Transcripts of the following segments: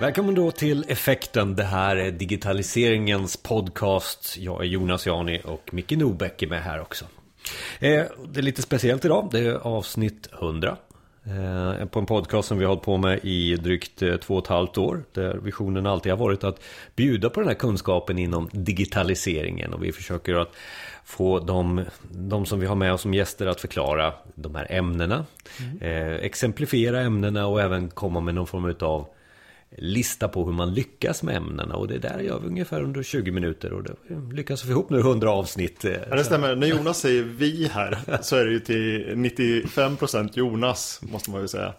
Välkommen då till Effekten. Det här är digitaliseringens podcast. Jag är Jonas Jani och Micke Nobäck är med här också. Eh, det är lite speciellt idag. Det är avsnitt 100. Eh, på en podcast som vi har hållit på med i drygt eh, två och ett halvt år. Där visionen alltid har varit att bjuda på den här kunskapen inom digitaliseringen. Och vi försöker att få de, de som vi har med oss som gäster att förklara de här ämnena. Mm. exemplifiera ämnena och även komma med någon form av lista på hur man lyckas med ämnena och det där gör vi ungefär under 20 minuter och det lyckas vi ihop nu 100 avsnitt. Ja, det stämmer. När Jonas säger vi här så är det ju till 95% Jonas måste man ju säga.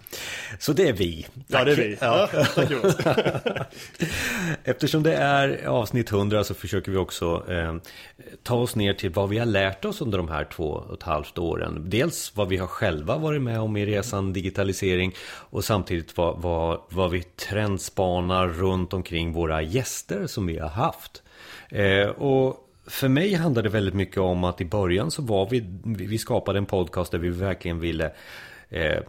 Så det är vi. Tack. Ja, det är vi. Ja. tack Jonas. Eftersom det är avsnitt 100 så försöker vi också eh, ta oss ner till vad vi har lärt oss under de här två och ett halvt åren. Dels vad vi har själva varit med om i resan digitalisering och samtidigt vad, vad, vad vi trend trendspanar runt omkring våra gäster som vi har haft. Eh, och för mig handlade det väldigt mycket om att i början så var vi, vi skapade en podcast där vi verkligen ville eh,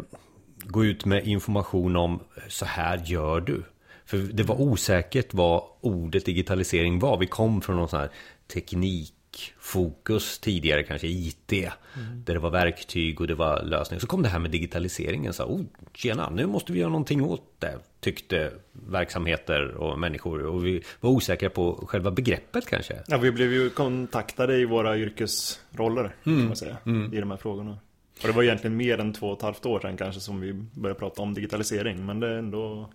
gå ut med information om eh, så här gör du. För det var osäkert vad ordet digitalisering var. Vi kom från någon sån här teknik fokus tidigare kanske IT. Mm. Där det var verktyg och det var lösningar. Så kom det här med digitaliseringen. Så, oh, tjena, nu måste vi göra någonting åt det. Tyckte verksamheter och människor. Och vi var osäkra på själva begreppet kanske. Ja, vi blev ju kontaktade i våra yrkesroller. Mm. Kan man säga. Mm. I de här frågorna. Och det var egentligen mer än två och ett halvt år sedan kanske som vi började prata om digitalisering. Men det är ändå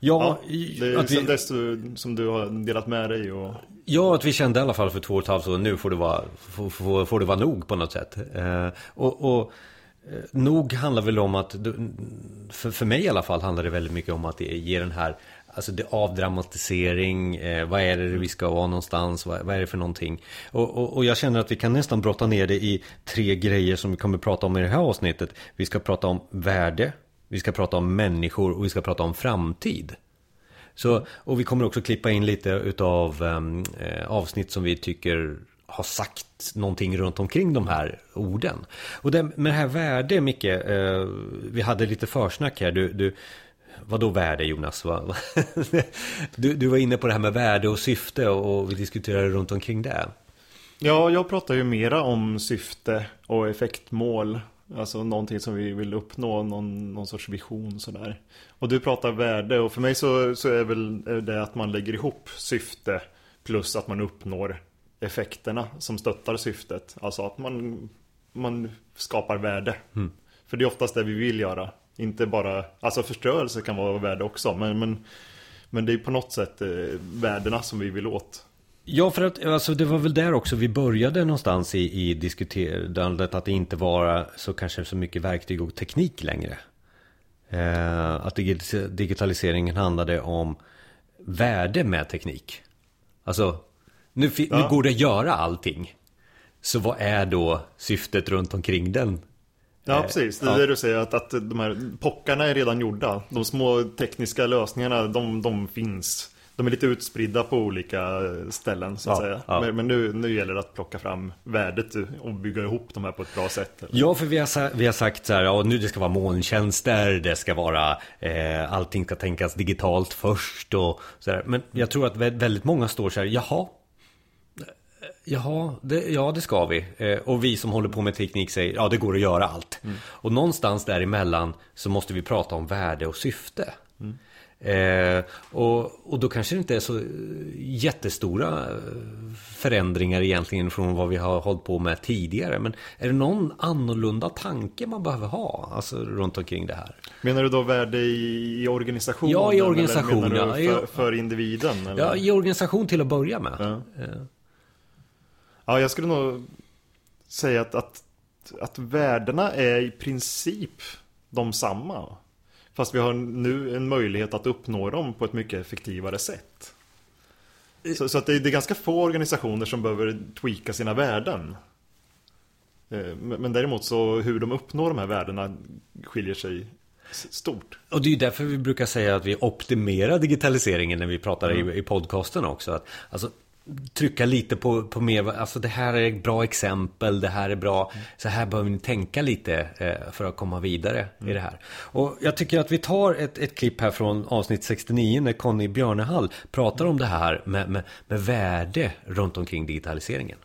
Ja, ja det är sen vi... dess som du har delat med dig och... Ja, att vi kände i alla fall för två och ett halvt år nu får det vara, får, får, får det vara nog på något sätt. Eh, och, och eh, nog handlar väl om att, för, för mig i alla fall handlar det väldigt mycket om att ge den här Alltså det avdramatisering, eh, vad är det vi ska vara någonstans, vad, vad är det för någonting? Och, och, och, jag känner att vi kan nästan brotta ner det i tre grejer som vi kommer prata om i det här avsnittet. Vi ska prata om värde, vi ska prata om människor och vi ska prata om framtid. Så, och vi kommer också klippa in lite utav ehm, eh, avsnitt som vi tycker har sagt någonting runt omkring de här orden. Och det, med det här värde, Micke, eh, vi hade lite försnack här. Du, du, vad då värde Jonas? du, du var inne på det här med värde och syfte och vi diskuterade runt omkring det. Ja, jag pratar ju mera om syfte och effektmål Alltså någonting som vi vill uppnå, någon, någon sorts vision sådär. Och du pratar värde och för mig så, så är väl det att man lägger ihop syfte plus att man uppnår effekterna som stöttar syftet. Alltså att man, man skapar värde. Mm. För det är oftast det vi vill göra. Inte bara, alltså förstörelse kan vara värde också. Men, men, men det är på något sätt eh, värdena som vi vill åt. Ja, för att alltså, det var väl där också vi började någonstans i, i diskuterandet att det inte var så kanske så mycket verktyg och teknik längre. Eh, att digitaliseringen handlade om värde med teknik. Alltså, nu, ja. nu går det att göra allting. Så vad är då syftet runt omkring den? Ja, eh, precis. Det är ja. det du säger, att, att de här pockarna är redan gjorda. De små tekniska lösningarna, de, de finns de är lite utspridda på olika ställen så att ja, säga. Ja. Men, men, nu, nu gäller det att plocka fram värdet och bygga ihop de här på ett bra sätt. Ja, för vi har, vi har sagt så här, ja, nu det ska vara molntjänster, det ska vara, eh, allting ska tänkas digitalt först och så där. Men jag tror att väldigt många står så här, jaha, Jaha, det, ja det ska vi. Eh, och vi som håller på med teknik säger ja det går att göra allt. Mm. Och någonstans däremellan så måste vi prata om värde och syfte. Mm. Eh, och, och då kanske det inte är så jättestora förändringar egentligen från vad vi har hållit på med tidigare. Men är det någon annorlunda tanke man behöver ha alltså, runt omkring det här? Menar du då värde i, i organisationen? Ja, i organisation. Eller menar du för, för individen? Eller? Ja, i organisation till att börja med. Ja, ja jag skulle nog säga att, att, att värdena är i princip de samma. Fast vi har nu en möjlighet att uppnå dem på ett mycket effektivare sätt. Så, så att det, är, det är ganska få organisationer som behöver tweaka sina värden. Eh, men däremot så hur de uppnår de här värdena skiljer sig stort. Och det är ju därför vi brukar säga att vi optimerar digitaliseringen när vi pratar mm. i, i podcasten också. Att, alltså, trycka lite på, på mer, alltså det här är ett bra exempel, det här är bra, så här behöver ni tänka lite eh, för att komma vidare mm. i det här. Och jag tycker att vi tar ett, ett klipp här från avsnitt 69 när Conny Björnehall pratar om det här med, med, med värde runt omkring digitaliseringen.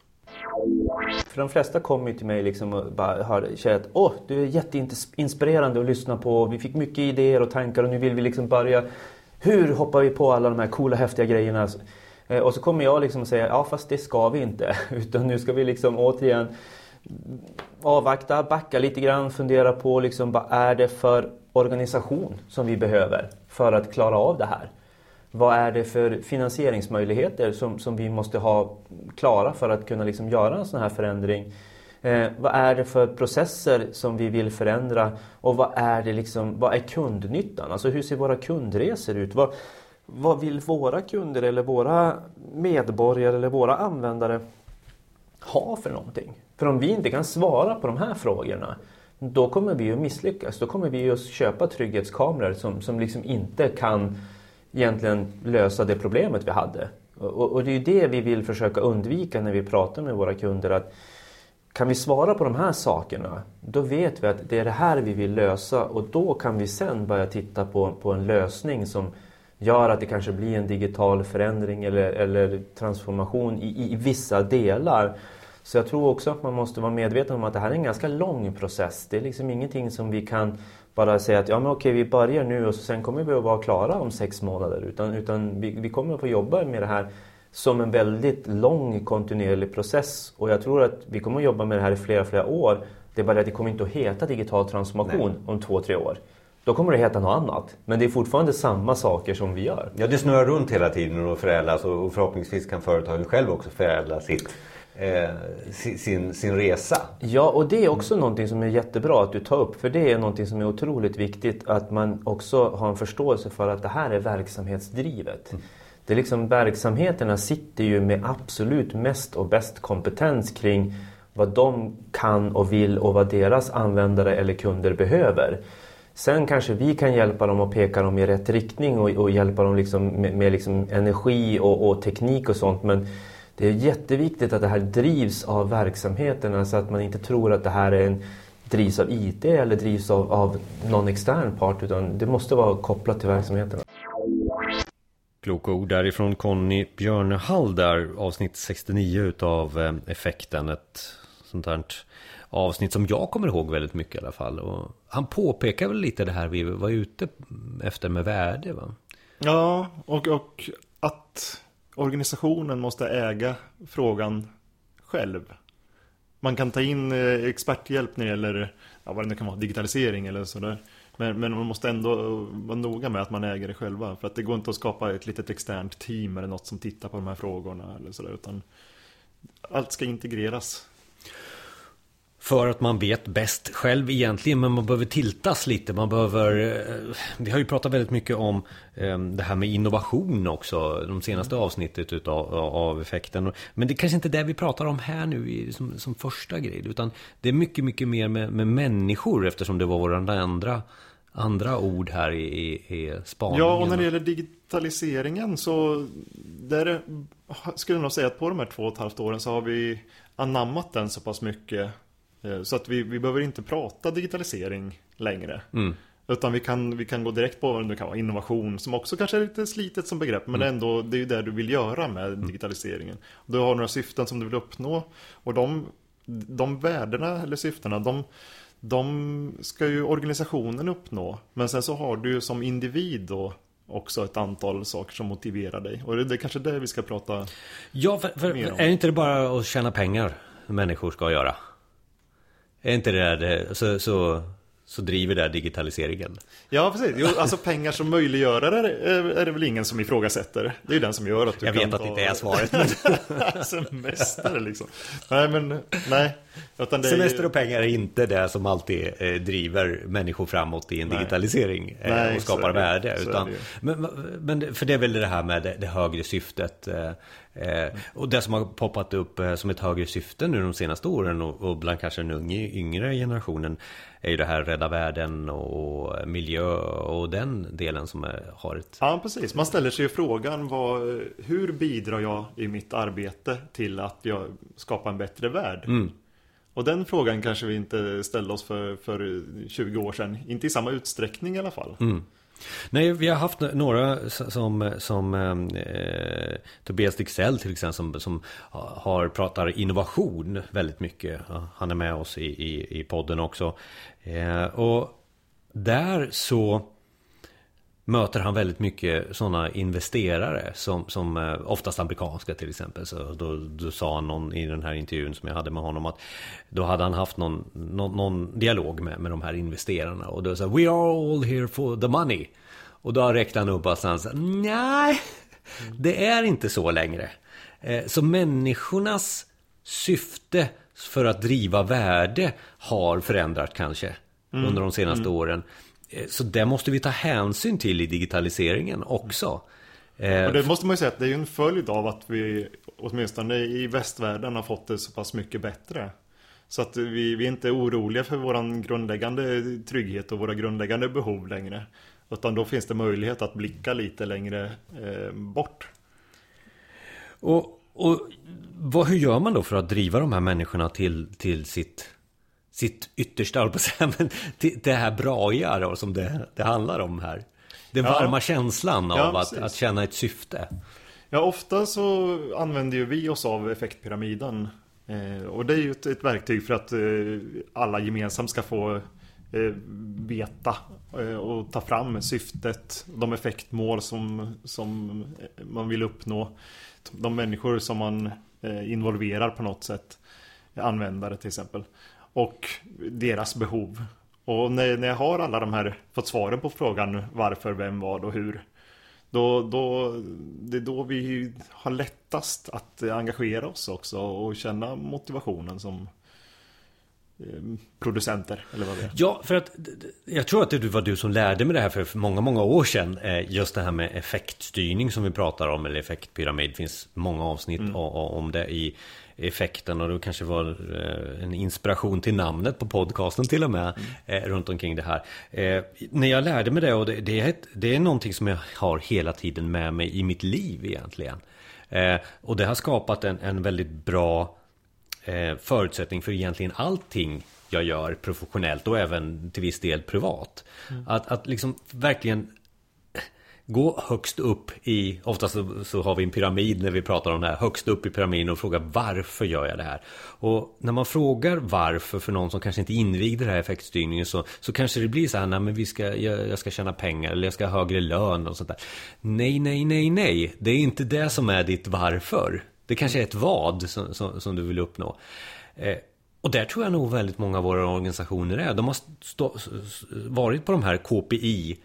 För de flesta kommer ju till mig liksom och bara hör, säger att Åh, du är jätteinspirerande att lyssna på. Vi fick mycket idéer och tankar och nu vill vi liksom börja. Hur hoppar vi på alla de här coola häftiga grejerna? Eh, och så kommer jag liksom säga, ja fast det ska vi inte. Utan nu ska vi liksom återigen avvakta, backa lite grann, fundera på liksom vad är det för organisation som vi behöver för att klara av det här. Vad är det för finansieringsmöjligheter som, som vi måste ha klara för att kunna liksom göra en sån här förändring? Eh, vad är det för processer som vi vill förändra? Och vad är, det liksom, vad är kundnyttan? Alltså hur ser våra kundresor ut? Vad, vad vill våra kunder eller våra medborgare eller våra användare ha för någonting? För om vi inte kan svara på de här frågorna då kommer vi att misslyckas. Då kommer vi att köpa trygghetskameror som, som liksom inte kan egentligen lösa det problemet vi hade. Och, och, det är ju det vi vill försöka undvika när vi pratar med våra kunder. att Kan vi svara på de här sakerna, då vet vi att det är det här vi vill lösa och då kan vi sen börja titta på, på en lösning som gör att det kanske blir en digital förändring eller, eller transformation i, i vissa delar. Så jag tror också att man måste vara medveten om att det här är en ganska lång process. Det är liksom ingenting som vi kan bara säga att ja men okej vi börjar nu och sen kommer vi att vara klara om sex månader. Utan, utan vi, vi kommer att få jobba med det här som en väldigt lång kontinuerlig process. Och jag tror att vi kommer att jobba med det här i flera, flera år. Det är bara att det kommer inte att heta digital transformation Nej. om två, tre år. Då kommer det heta något annat. Men det är fortfarande samma saker som vi gör. Ja, det snurrar runt hela tiden och förädlas och förhoppningsvis kan företagen själv också förädla sitt eh, sin, sin resa. Ja, och det är också någonting som är jättebra att du tar upp. För det är någonting som är otroligt viktigt att man också har en förståelse för att det här är verksamhetsdrivet. Mm. Det är liksom, verksamheterna sitter ju med absolut mest och bäst kompetens kring vad de kan och vill och vad deras användare eller kunder behöver. Sen kanske vi kan hjälpa dem och peka dem i rätt riktning och, och hjälpa dem liksom med, med liksom energi och, och, teknik och sånt. Men det är jätteviktigt att det här drivs av verksamheterna så alltså att man inte tror att det här är en, drivs av IT eller drivs av, av någon extern part utan det måste vara kopplat till verksamheterna. Kloka ord därifrån Conny Björnehall där, avsnitt 69 utav eh, Effekten. Ett sånt här avsnitt som jag kommer ihåg väldigt mycket i alla fall. Och han påpekar väl lite det här vi var ute efter med värde va? Ja, och, och att organisationen måste äga frågan själv. Man kan ta in eh, experthjälp när det gäller ja, vad det nu kan vara, digitalisering eller sådär. Men, men man måste ändå vara noga med att man äger det själva. För att det går inte att skapa ett litet externt team eller något som tittar på de här frågorna eller sådär. Utan allt ska integreras. För att man vet bäst själv egentligen men man behöver tiltas lite. Man behöver... Eh, vi har ju pratat väldigt mycket om eh, det här med innovation också. De senaste avsnittet utav, av effekten. Men det är kanske inte det vi pratar om här nu som, som första grej. Utan det är mycket, mycket mer med, med människor eftersom det var våra andra andra ord här i, i, i spaningen. Ja, och när det gäller digitaliseringen så där skulle jag nog säga att på de här två och ett halvt åren så har vi anammat den så pass mycket så att vi, vi behöver inte prata digitalisering längre. Mm. Utan vi kan, vi kan gå direkt på det kan vara innovation som också kanske är lite slitet som begrepp. Men mm. ändå, det är ju det du vill göra med mm. digitaliseringen. Du har några syften som du vill uppnå. Och de, de värdena eller syftena, de, de ska ju organisationen uppnå. Men sen så har du som individ då också ett antal saker som motiverar dig. Och det, det är kanske det vi ska prata Ja, för, för mer om. är inte det bara att tjäna pengar människor ska göra? Är inte det där det, så, så, så driver det digitaliseringen? Ja, precis. Jo, alltså pengar som möjliggörare är, är det väl ingen som ifrågasätter. Det är ju den som gör att du Jag kan vet att det inte är svaret. Semester liksom. Nej, men nej. Semester och pengar är inte det som alltid eh, driver människor framåt i en nej. digitalisering eh, nej, och skapar värde. Utan, men, men, för det är väl det här med det, det högre syftet. Eh, Eh, och det som har poppat upp eh, som ett högre syfte nu de senaste åren och, och bland kanske den unga, yngre generationen är ju det här rädda världen och miljö och den delen som är, har ett... Ja, precis. Man ställer sig ju frågan vad, hur bidrar jag i mitt arbete till att jag skapar en bättre värld? Mm. Och den frågan kanske vi inte ställde oss för, för 20 år sedan. Inte i samma utsträckning i alla fall. Mm. Nej, vi har haft några som, som ehm, eh, Tobias Dixell till exempel som, som har pratar innovation väldigt mycket. Han är med oss i, i, i podden också. Eh, och där så möter han väldigt mycket sådana investerare som, som eh, oftast amerikanska till exempel. Så då, då sa han någon i den här intervjun som jag hade med honom att då hade han haft någon, någon, någon dialog med, med de här investerarna och då sa We are all here for the money. Och då räckte han upp och sa nej, det är inte så längre. Eh, så människornas syfte för att driva värde har förändrats kanske mm. under de senaste mm. åren. Eh, så det måste vi ta hänsyn till i digitaliseringen också. Eh, och det måste man ju säga att det är en följd av att vi åtminstone i västvärlden har fått det så pass mycket bättre. Så att vi, vi är inte oroliga för våran grundläggande trygghet och våra grundläggande behov längre. Utan då finns det möjlighet att blicka lite längre eh, bort. Och, och vad, hur gör man då för att driva de här människorna till, till sitt sitt yttersta, på men det här braiga då, som det, det handlar om här. Den varma känslan av ja, att, att känna ett syfte. Ja, ofta så använder ju vi oss av effektpyramiden. Eh, och det är ju ett, ett verktyg för att eh, alla gemensamt ska få eh, veta eh, och ta fram syftet, de effektmål som, som man vill uppnå. De människor som man eh, involverar på något sätt. Användare till exempel och deras behov. Och när, när jag har alla de här fått svaren på frågan varför, vem, vad och hur. Då, då, det är då vi har lättast att engagera oss också och känna motivationen som eh, producenter eller vad det är. Ja, för att jag tror att det var du som lärde mig det här för många, många år sedan. Eh, just det här med effektstyrning som vi pratar om, eller effektpyramid. Det finns många avsnitt mm. om det i effekten och det kanske var eh, en inspiration till namnet på podcasten till och med mm. runt omkring det här. Eh, när jag lärde mig det och det, det, är ett, det är någonting som jag har hela tiden med mig i mitt liv egentligen. och det har skapat en, en väldigt bra förutsättning för egentligen allting jag gör professionellt och även till viss del privat. Mm. Att, att liksom verkligen gå högst upp i, oftast så, har vi en pyramid när vi pratar om det här, högst upp i pyramiden och fråga varför gör jag det här? Och när man frågar varför för någon som kanske inte invigde det här effektstyrningen så, så kanske det blir så här, nej men vi ska, jag, jag ska tjäna pengar eller jag ska ha högre lön och sånt där. Nej, nej, nej, nej, det är inte det som är ditt varför. Det kanske är ett vad som, som, som du vill uppnå. Eh, och där tror jag nog väldigt många av våra organisationer är. De har stå, varit på de här KPI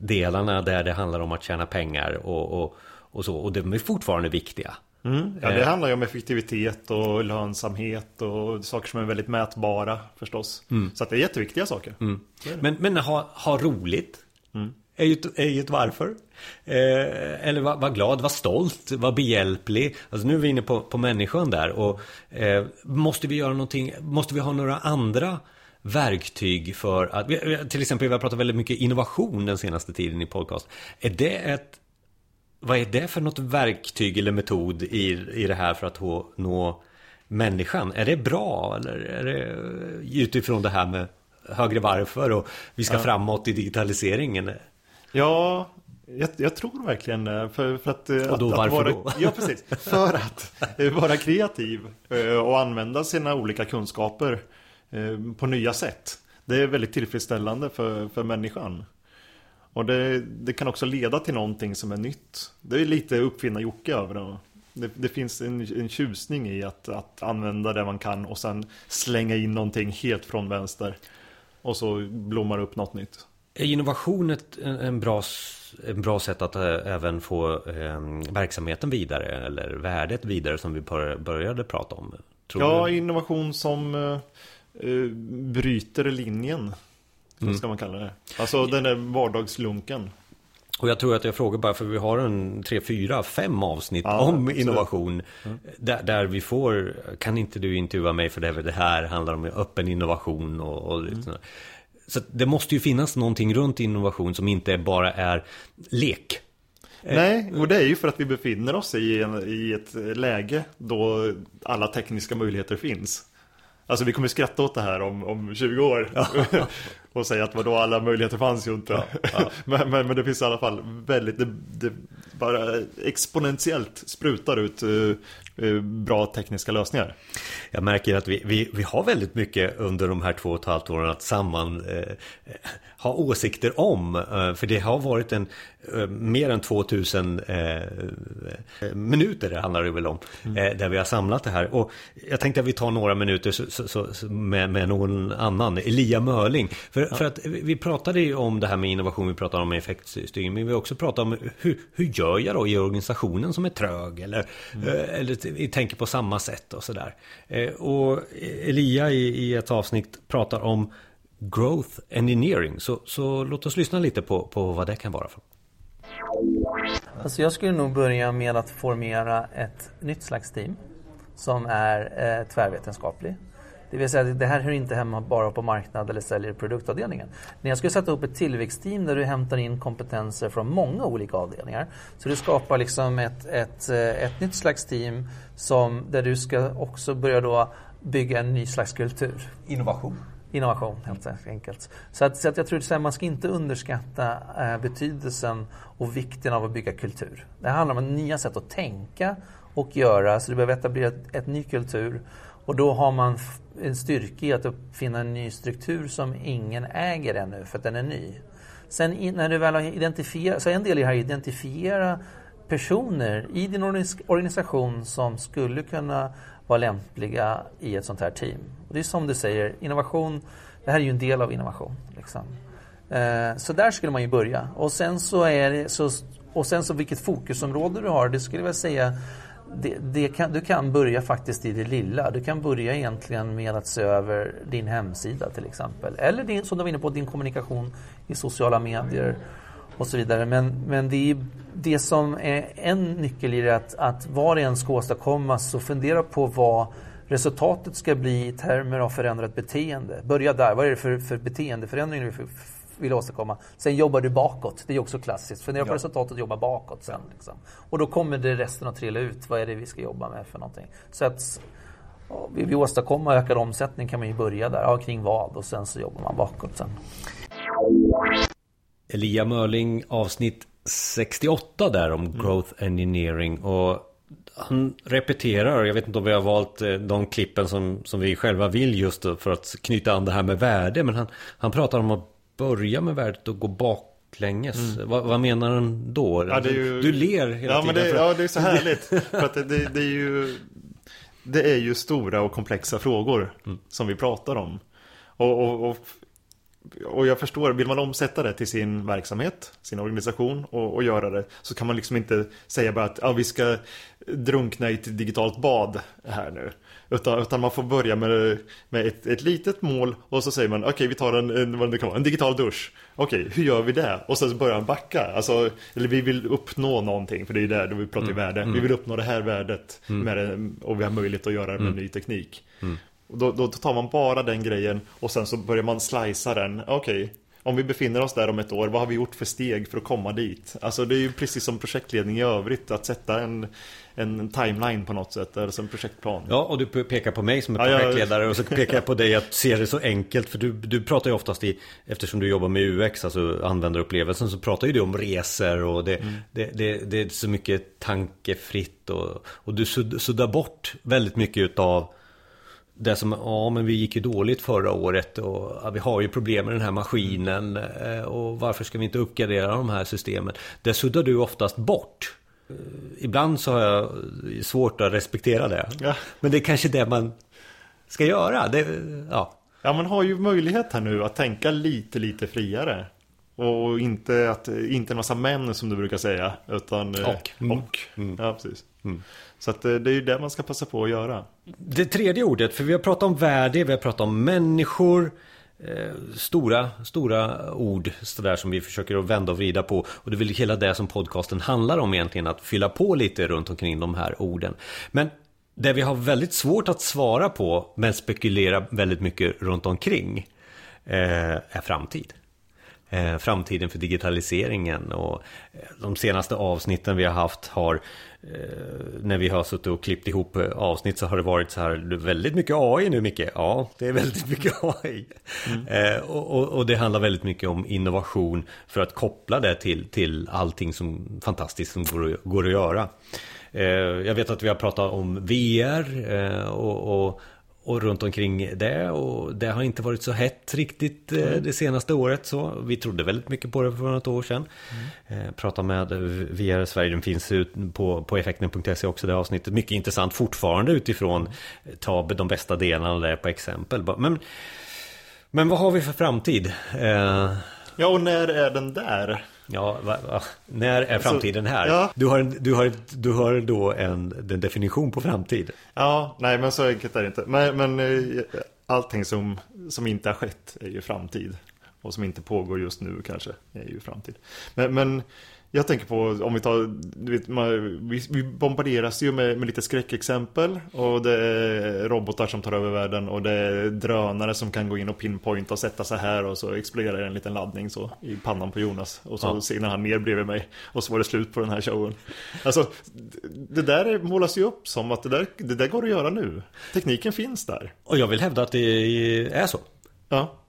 delarna där det handlar om att tjäna pengar och, och, och så. Och de är fortfarande viktiga. Mm. Ja, det eh. handlar ju om effektivitet och lönsamhet och saker som är väldigt mätbara förstås. Mm. Så att det är jätteviktiga saker. Mm. Men, men ha, ha roligt mm. är, ju ett, är ju ett varför. Eh, eller vara var glad, var stolt, var behjälplig. Alltså nu är vi inne på, på människan där. Och eh, måste vi göra någonting, måste vi ha några andra verktyg för att, till exempel vi har pratat väldigt mycket innovation den senaste tiden i podcast. Är det ett, vad är det för något verktyg eller metod i, i det här för att nå människan? Är det bra eller är det utifrån det här med högre varför och vi ska ja. framåt i digitaliseringen? Ja, jag, jag, tror verkligen det. För, för att, och då att, varför att vara, då? Ja, precis. För att vara kreativ eh, och använda sina olika kunskaper Eh, på nya sätt. Det är väldigt tillfredsställande för, för människan. Och det, det kan också leda till någonting som är nytt. Det är lite uppfinna Jocke över det. Det, det finns en, en tjusning i att, att använda det man kan och sen slänga in någonting helt från vänster. Och så blommar upp något nytt. Är innovation ett en bra, en bra sätt att äh, även få äh, verksamheten vidare eller värdet vidare som vi började prata om? ja, du? innovation som Eh, bryter linjen. Mm. ska man kalla det. Alltså den där vardagslunken. Och jag tror att jag frågar bara för vi har en tre, fyra, fem avsnitt Ja, om absolut. innovation. Där, där vi får, kan inte du intervjua mig för det, här- det här handlar om öppen innovation och, och sådär. Så det måste ju finnas någonting runt innovation som inte bara är lek. Nej, och det är ju för att vi befinner oss i, en, i ett läge då alla tekniska möjligheter finns. Alltså vi kommer skratta åt det här om, om 20 år och säga att vadå alla möjligheter fanns ju inte. men, men, men det finns i alla fall väldigt, det, det bara exponentiellt sprutar ut eh, eh, bra tekniska lösningar. Jag märker att vi, vi, vi har väldigt mycket under de här två och ett halvt åren att samman eh, ha åsikter om. För det har varit en mer än 2000 eh, minuter handlar det väl om. Eh, där vi har samlat det här. Och jag tänkte att vi tar några minuter så, så, så, med, med någon annan. Elia Mörling. För, för att vi pratade ju om det här med innovation, vi pratade om effektstyrning. Men vi har också pratat om hur, hur gör jag då i organisationen som är trög? Eller, eh, eller vi tänker på samma sätt och sådär. Eh, och Elia i, i ett avsnitt pratar om growth engineering. Så, så låt oss lyssna lite på, på vad det kan vara. för. Alltså jag skulle nog börja med att formera ett nytt slags team som är eh, tvärvetenskaplig. Det vill säga det här hör inte hemma bara på marknad eller säljer produktavdelningen. När jag skulle sätta upp ett tillväxtteam där du hämtar in kompetenser från många olika avdelningar. Så du skapar liksom ett, ett, eh, ett nytt slags team som, där du ska också börja då bygga en ny slags kultur. Innovation. Innovation helt enkelt. Så att, så att jag tror att man ska inte underskatta eh, betydelsen och vikten av att bygga kultur. Det handlar om nya sätt att tänka och göra. Så du behöver etablera ett, ett ny kultur. Och då har man en styrka i att uppfinna en ny struktur som ingen äger ännu för att den är ny. Sen in, när du väl har identifierat, så en del i det här är att identifiera personer i din organis- organisation som skulle kunna vara lämpliga i ett sånt här team. Och det är som du säger, innovation, det här är ju en del av innovation. Liksom. Eh, Så där skulle man ju börja. Och sen så är det, så, och sen så vilket fokusområde du har, det skulle jag säga det, det kan, du kan börja faktiskt i det lilla. Du kan börja egentligen med att se över din hemsida till exempel. Eller din, som du var inne på, din kommunikation i sociala medier och så vidare. Men, men det, är, det som är en nyckel i det är att, att vad det än ska åstadkommas så fundera på vad resultatet ska bli i termer av förändrat beteende. Börja där. Vad är det för, för beteendeförändring du vill åstadkomma? Sen jobbar du bakåt. Det är också klassiskt. Fundera på resultatet och jobba bakåt sen. Liksom. Och då kommer det resten att trilla ut. Vad är det vi ska jobba med för någonting? Så att vill vi åstadkomma ökad omsättning kan man ju börja där. Ja, kring vad? Och sen så jobbar man bakåt sen. Elia Mörling avsnitt 68 där om growth engineering. Och han repeterar, jag vet inte om vi har valt eh, de klippen som, som vi själva vill just för att knyta an det här med värde. Men han, han pratar om att börja med värdet och gå baklänges. Vad, vad menar han då? Ja, ju- du, ler hela Ja, men tiden. det, för- ja, det är så härligt. för att det, det, det är ju Det är ju stora och komplexa frågor som vi pratar om. Och, och, och, och jag förstår, vill man omsätta det till sin verksamhet, sin organisation och, och göra det så kan man liksom inte säga bara att ja, vi ska drunkna i ett digitalt bad här nu. Utan, utan man får börja med, med ett, ett litet mål och så säger man okej vi tar en, en, vad det kan vara, en digital dusch. Okej, hur gör vi det? Och sen så börjar man backa. Alltså, eller vi vill uppnå någonting, för det är ju där vi pratar ju värde. Vi vill uppnå det här värdet med det, och vi har möjlighet att göra det med ny teknik. Och då, då tar man bara den grejen och sen så börjar man slicea den. Okej, om vi befinner oss där om ett år, vad har vi gjort för steg för att komma dit? Alltså det är ju precis som projektledning i övrigt, att sätta en, en timeline på något sätt, eller som projektplan. Ja, och du pekar på mig som är Ja, projektledare och så pekar jag på dig att se det så enkelt. För du, du pratar ju oftast i, eftersom du jobbar med UX, alltså användarupplevelsen, så pratar ju du om resor och det, det, det, det är så mycket tankefritt och, och du sudd- suddar bort väldigt mycket utav det som, ja men vi gick ju dåligt förra året och ja, vi har ju problem med den här maskinen eh, och varför ska vi inte uppgradera de här systemen? Det suddar du oftast bort. Eh, Ibland så har jag svårt att respektera det. Ja. Men det är kanske det man ska göra. Det, ja. Ja, man har ju möjlighet här nu att tänka lite, lite friare. Och inte, att, inte en massa män som du brukar säga. Utan eh, Och. Mm. och. Ja, precis. Så att eh, det är ju det man ska passa på att göra. Det tredje ordet, för vi har pratat om värde, vi har pratat om människor. eh, stora, stora ord sådär som vi försöker att vända och vrida på. Och det är väl hela det som podcasten handlar om egentligen, att fylla på lite runt omkring de här orden. Men det vi har väldigt svårt att svara på, men spekulera väldigt mycket runt omkring, eh, är framtid. Eh, framtiden för digitaliseringen och eh, de senaste avsnitten vi har haft har eh, när vi har suttit och klippt ihop avsnitt så har det varit så här väldigt mycket AI nu Micke. Ja, det är väldigt mycket AI. Mm. Och, och, och, det handlar väldigt mycket om innovation för att koppla det till, till allting som fantastiskt som går, går att göra. Jag vet att vi har pratat om VR och, och och runt omkring det och det har inte varit så hett riktigt eh, mm. det senaste året så vi trodde väldigt mycket på det för något år sedan. Mm. Eh, prata med VR Sverige, den finns ut på, på effekten.se också det avsnittet. Mycket intressant fortfarande utifrån ta de bästa delarna där på exempel. Men, men vad har vi för framtid? Eh, ja och när är den där? Ja, va, va? när är framtiden här? Ja. Du, har, du, har, du har då en, en definition på framtid. Ja, nej men så enkelt är det inte. Men, men eh, allting som, som inte har skett är ju framtid. Och som inte pågår just nu kanske är ju framtid. Men, men jag tänker på, om vi tar, du vet, man, vi, vi bombarderas ju med, med, lite skräckexempel och det är robotar som tar över världen och det är drönare som kan gå in och pinpointa och sätta sig här och så exploderar en liten laddning så i pannan på Jonas och så ja. signar han ner bredvid mig och så var det slut på den här showen. Alltså, det där målas ju upp som att det där, det där går att göra nu. Tekniken finns där. Och jag vill hävda att det är så. Ja.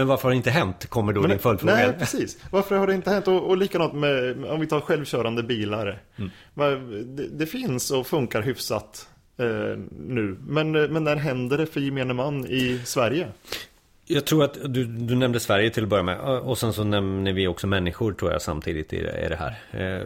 Men varför har det inte hänt? Kommer då Men, din följdfråga. Nej, precis. Varför har det inte hänt? Och, och likadant med, om vi tar självkörande bilar. Mm. Det, det, finns och funkar hyfsat eh, nu. Men, men när händer det för gemene man i Sverige? Jag tror att du, du nämnde Sverige till att börja med och sen så nämner vi också människor tror jag samtidigt i det här. Eh,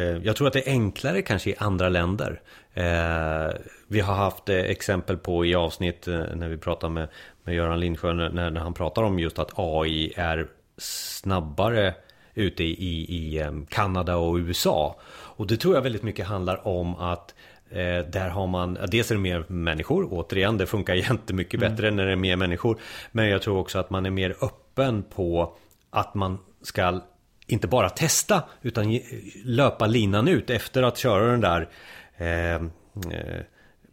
eh, jag tror att det är enklare kanske i andra länder. Eh, vi har haft exempel på i avsnitt när vi pratar med, med Göran Lindsjö när, när han pratar om just att AI är snabbare ute i, i Kanada och USA. Och det tror jag väldigt mycket handlar om att Eh, där har man, dels är det mer människor, återigen det funkar jättemycket mm. bättre när det är mer människor. Men jag tror också att man är mer öppen på att man ska inte bara testa utan löpa linan ut efter att köra den där eh, eh,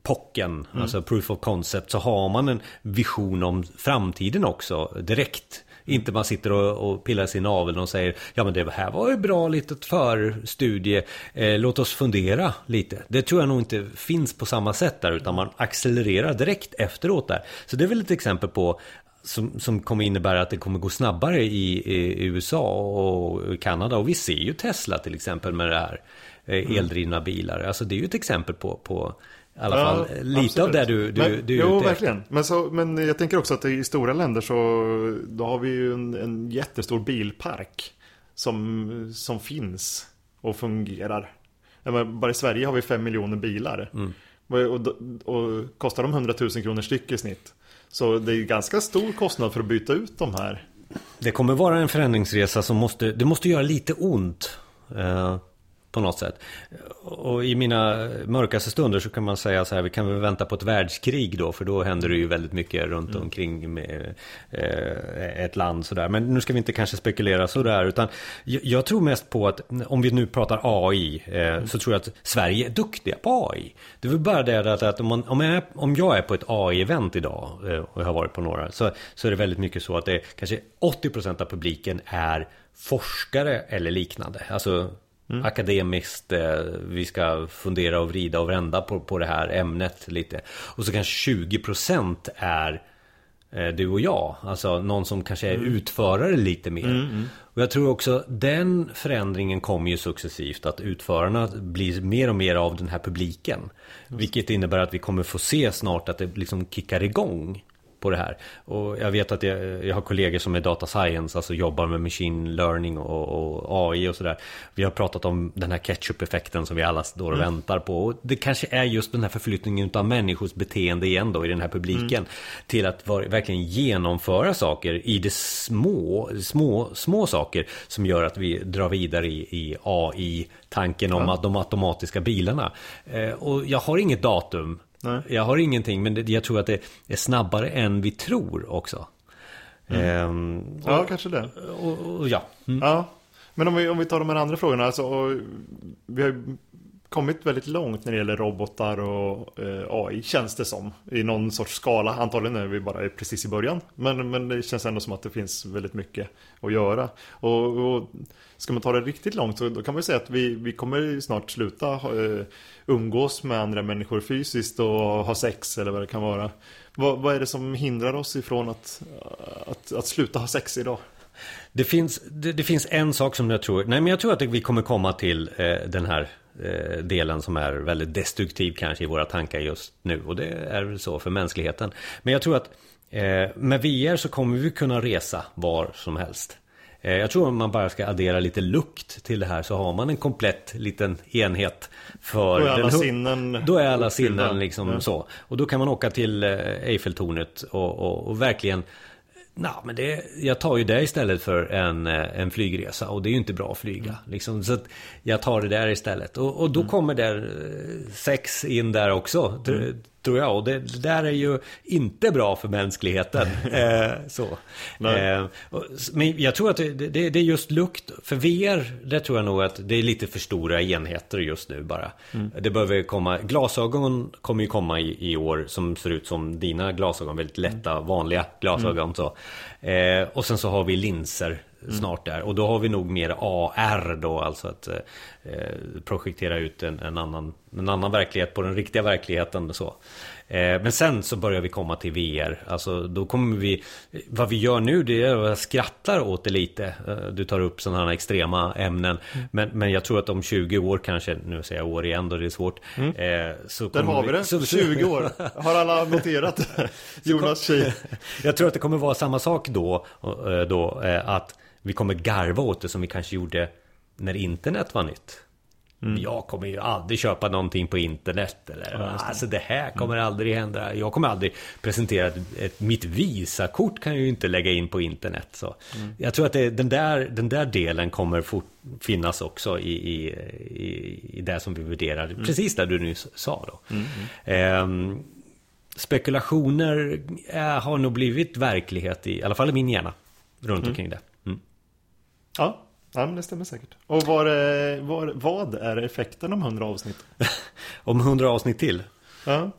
pocken, mm. alltså proof of concept, så har man en vision om framtiden också direkt. Inte man sitter och, och pillar sin navel och säger Ja men det här var ju bra litet förstudie eh, Låt oss fundera lite Det tror jag nog inte finns på samma sätt där Utan man accelererar direkt efteråt där Så det är väl ett exempel på som, som kommer innebära att det kommer gå snabbare i, i, USA och Kanada. Och vi ser ju Tesla till exempel med det här mm. Eldrivna bilar. Alltså det är ju ett exempel på, på i alla fall ja, lite absolut. av det du, du, men, du är Jo, verkligen. Men, så, men jag tänker också att i stora länder så då har vi ju en, en jättestor bilpark som, som finns och fungerar. Men bara i Sverige har vi fem miljoner bilar. Mm. Och, och, och, kostar de 100 000 kronor styck i snitt. Så det är ganska stor kostnad för att byta ut de här. Det kommer vara en förändringsresa som måste, det måste göra lite ont. Uh, på något sätt. Och i mina mörkaste stunder så kan man säga så här, vi kan väl vänta på ett världskrig då, för då händer det ju väldigt mycket runt mm. omkring med, eh, ett land sådär. Men nu ska vi inte kanske spekulera sådär, utan jag, jag tror mest på att om vi nu pratar AI, eh, mm. så tror jag att Sverige är duktiga på AI. Det är väl bara det att, att om, man, om, jag är, om jag är på ett AI-event idag, eh, och jag har varit på några, så, så är det väldigt mycket så att det är kanske 80% av publiken är forskare eller liknande. Alltså Mm. akademiskt. Eh, vi ska fundera och vrida och vända på, på det här ämnet lite. Och så kanske 20% är eh, du och jag. Alltså någon som kanske är mm. utförare lite mer. Mm, mm. och jag tror också den förändringen kommer ju successivt. Att utförarna blir mer och mer av den här publiken. Vilket innebär att vi kommer få se snart att det liksom kickar igång på det här. Och jag vet att jag, jag har kollegor som är data science, alltså jobbar med machine learning och, och AI och sådär. Vi har pratat om den här ketchup-effekten som vi alla står och mm. väntar på. Och det kanske är just den här förflyttningen av människors beteende igen då i den här publiken. Mm. Till att var, verkligen genomföra saker i det små, små, små saker som gör att vi drar vidare i, i AI-tanken om ja. att de automatiska bilarna. Eh, och jag har inget datum Nej. Jag har ingenting, men jag tror att det är snabbare än vi tror också. Ehm, Ja, kanske det. och, och ja. Mm. Ja, men om vi, om vi tar de här andra frågorna. Alltså, och vi har kommit väldigt långt när det gäller robotar och eh, AI, känns det som. I någon sorts skala. Antagligen är vi bara precis i början. Men, men det känns ändå som att det finns väldigt mycket att göra. Och, och ska man ta det riktigt långt så då kan man ju säga att vi, vi kommer snart sluta eh, umgås med andra människor fysiskt och ha sex eller vad det kan vara. Vad, vad är det som hindrar oss ifrån att, att, att sluta ha sex idag? Det finns, det, det finns en sak som jag tror, nej men jag tror att vi kommer komma till eh, den här delen som är väldigt destruktiv kanske i våra tankar just nu. Och det är väl så för mänskligheten. Men jag tror att eh, med VR så kommer vi kunna resa var som helst. Eh, jag tror att man bara ska addera lite lukt till det här så har man en komplett liten enhet för Då är alla den sinnen Då är alla sinnen liksom Ja. så. Och då kan man åka till eh, Eiffeltornet och, och, och verkligen Nej, men det, jag tar ju det istället för en, eh, en flygresa och det är ju inte bra att flyga. Liksom, så att jag tar det där istället. Och, och då kommer där eh, sex in där också, tr- tror jag. Och det, det där är ju inte bra för mänskligheten. eh, så. Eh, och, men jag tror att det, det, det är just lukt. För VR, det tror jag nog att det är lite för stora enheter just nu bara. Det behöver komma, glasögon kommer ju komma i, i år som ser ut som dina glasögon, väldigt lätta, vanliga glasögon. Så. Eh, och sen så har vi linser snart där. Och då har vi nog mer AR då, alltså att eh, projektera ut en, en, annan, en annan verklighet på den riktiga verkligheten. Så. Eh, men sen så börjar vi komma till VR. Alltså då kommer vi... Vad vi gör nu det är att jag skrattar åt det lite. Eh, Du tar upp sådana här extrema ämnen. Men, men jag tror att om 20 år kanske, nu säger jag år igen då det är svårt. Eh, så Där har vi det, så- så- 20 år. Har alla noterat? Jonas tjej. jag tror att det kommer vara samma sak då, eh, då eh, att vi kommer garva åt det som vi kanske gjorde när internet var nytt. Jag kommer ju aldrig köpa någonting på internet. Eller, alltså det här kommer aldrig hända. Jag kommer aldrig presentera ett, ett, mitt Visakort kan jag ju inte lägga in på internet. Så. Jag tror att det, den, där, den där delen kommer fort, finnas också i, i, i, i det som vi värderar. Precis det du nyss sa då. Ehm, spekulationer eh, har nog blivit verklighet i, i alla fall i min hjärna. Runt omkring det. Mm. Ja, ja men det stämmer säkert. Och var, är- var, vad är effekten om 100 avsnitt? Om hundra avsnitt till. Ja,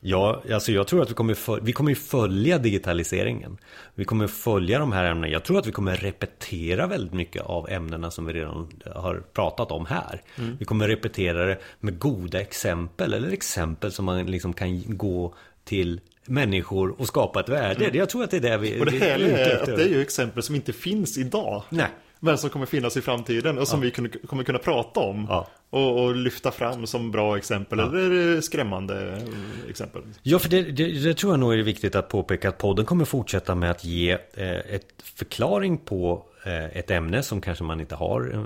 Ja, alltså jag tror att vi kommer, vi kommer följa digitaliseringen. Vi kommer följa de här ämnena. Jag tror att vi kommer repetera väldigt mycket av ämnena som vi redan har pratat om här. Vi kommer repetera det med goda exempel eller exempel som man liksom kan gå till människor och skapa ett värde. Jag tror att det är det vi... och det vi härliga ute är efter. att det är ju exempel som inte finns idag. Nej. Men som kommer finnas i framtiden och som vi kunde- kommer kunna prata om. Ja. Och, och lyfta fram som bra exempel eller skrämmande exempel. Ja, för det, det, det tror jag nog är viktigt att påpeka att podden kommer fortsätta med att ge eh, ett förklaring på eh, ett ämne som kanske man inte har eh,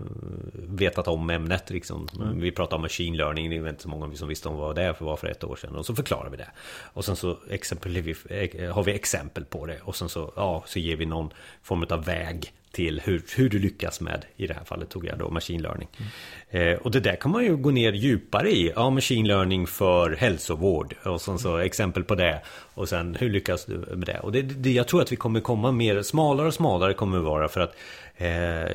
vetat om ämnet. Liksom. Vi pratar om machine learning, det är inte så många som visste om vad det var för ett år sedan. Och så förklarar vi det. Och sen så exempel, vi, eh, har vi exempel på det. Och sen så, ja, så ger vi någon form av väg till hur, hur du lyckas med, i det här fallet tog jag då machine learning. Eh, och det där kan man ju gå ner djupare i. Ja, machine learning för hälsovård och sen så exempel på det. Och sen hur lyckas du med det? Och det, det, jag tror att vi kommer komma mer, smalare och smalare kommer vi vara för att eh,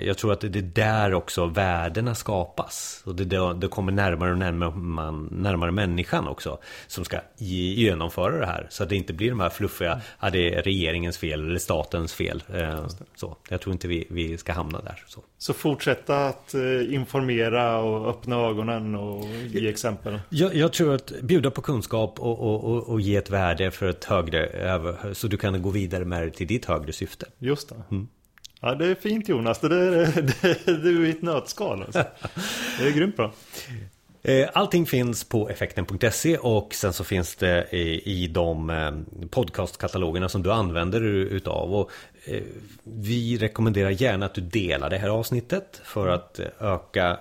jag tror att det är där också värdena skapas. Och det, det, det kommer närmare och närmare, man, närmare människan också som ska ge- genomföra det här. Så att det inte blir de här fluffiga, ja, det är regeringens fel eller statens fel. Eh, så. Jag tror inte vi, vi ska hamna där. Så. Så fortsätta att eh, informera och öppna ögonen och ge exempel. Jag, jag tror att bjuda på kunskap och, och, och, och ge ett värde för ett högre så du kan gå vidare med det till ditt högre syfte. Just det. Ja, det är fint Jonas. Det är, det är du i ett nötskal. Alltså. Det är grymt bra. Eh, allting finns på effekten.se och sen så finns det i, de eh, podcastkatalogerna som du använder utav. Och eh, vi rekommenderar gärna att du delar det här avsnittet för att öka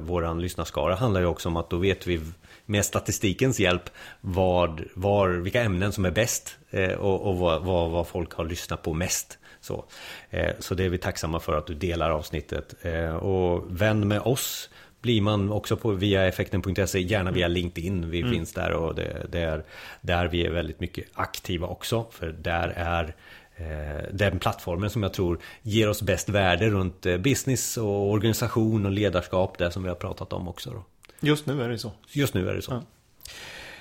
våran lyssnarskara. Det handlar ju också om att då vet vi med statistikens hjälp vad, var, vilka ämnen som är bäst och, och vad, vad, vad folk har lyssnat på mest. Så, eh, så det är vi tacksamma för att du delar avsnittet. Eh, och vän med oss blir man också på via effekten.se, gärna via LinkedIn. Vi finns där och det, det är där vi är väldigt mycket aktiva också. För där är eh, den plattformen som jag tror ger oss bäst värde runt eh, business och organisation och ledarskap, det som vi har pratat om också. Då. Just nu är det så. Just nu är det så. Ja.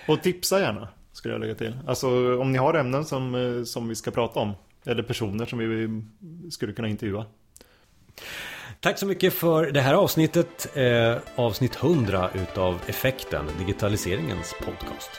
Och tipsa gärna, skulle jag lägga till. Alltså om ni har ämnen som, eh, som vi ska prata om, eller personer som vi skulle kunna intervjua. Tack så mycket för det här avsnittet, eh, avsnitt 100 utav Effekten, digitaliseringens podcast.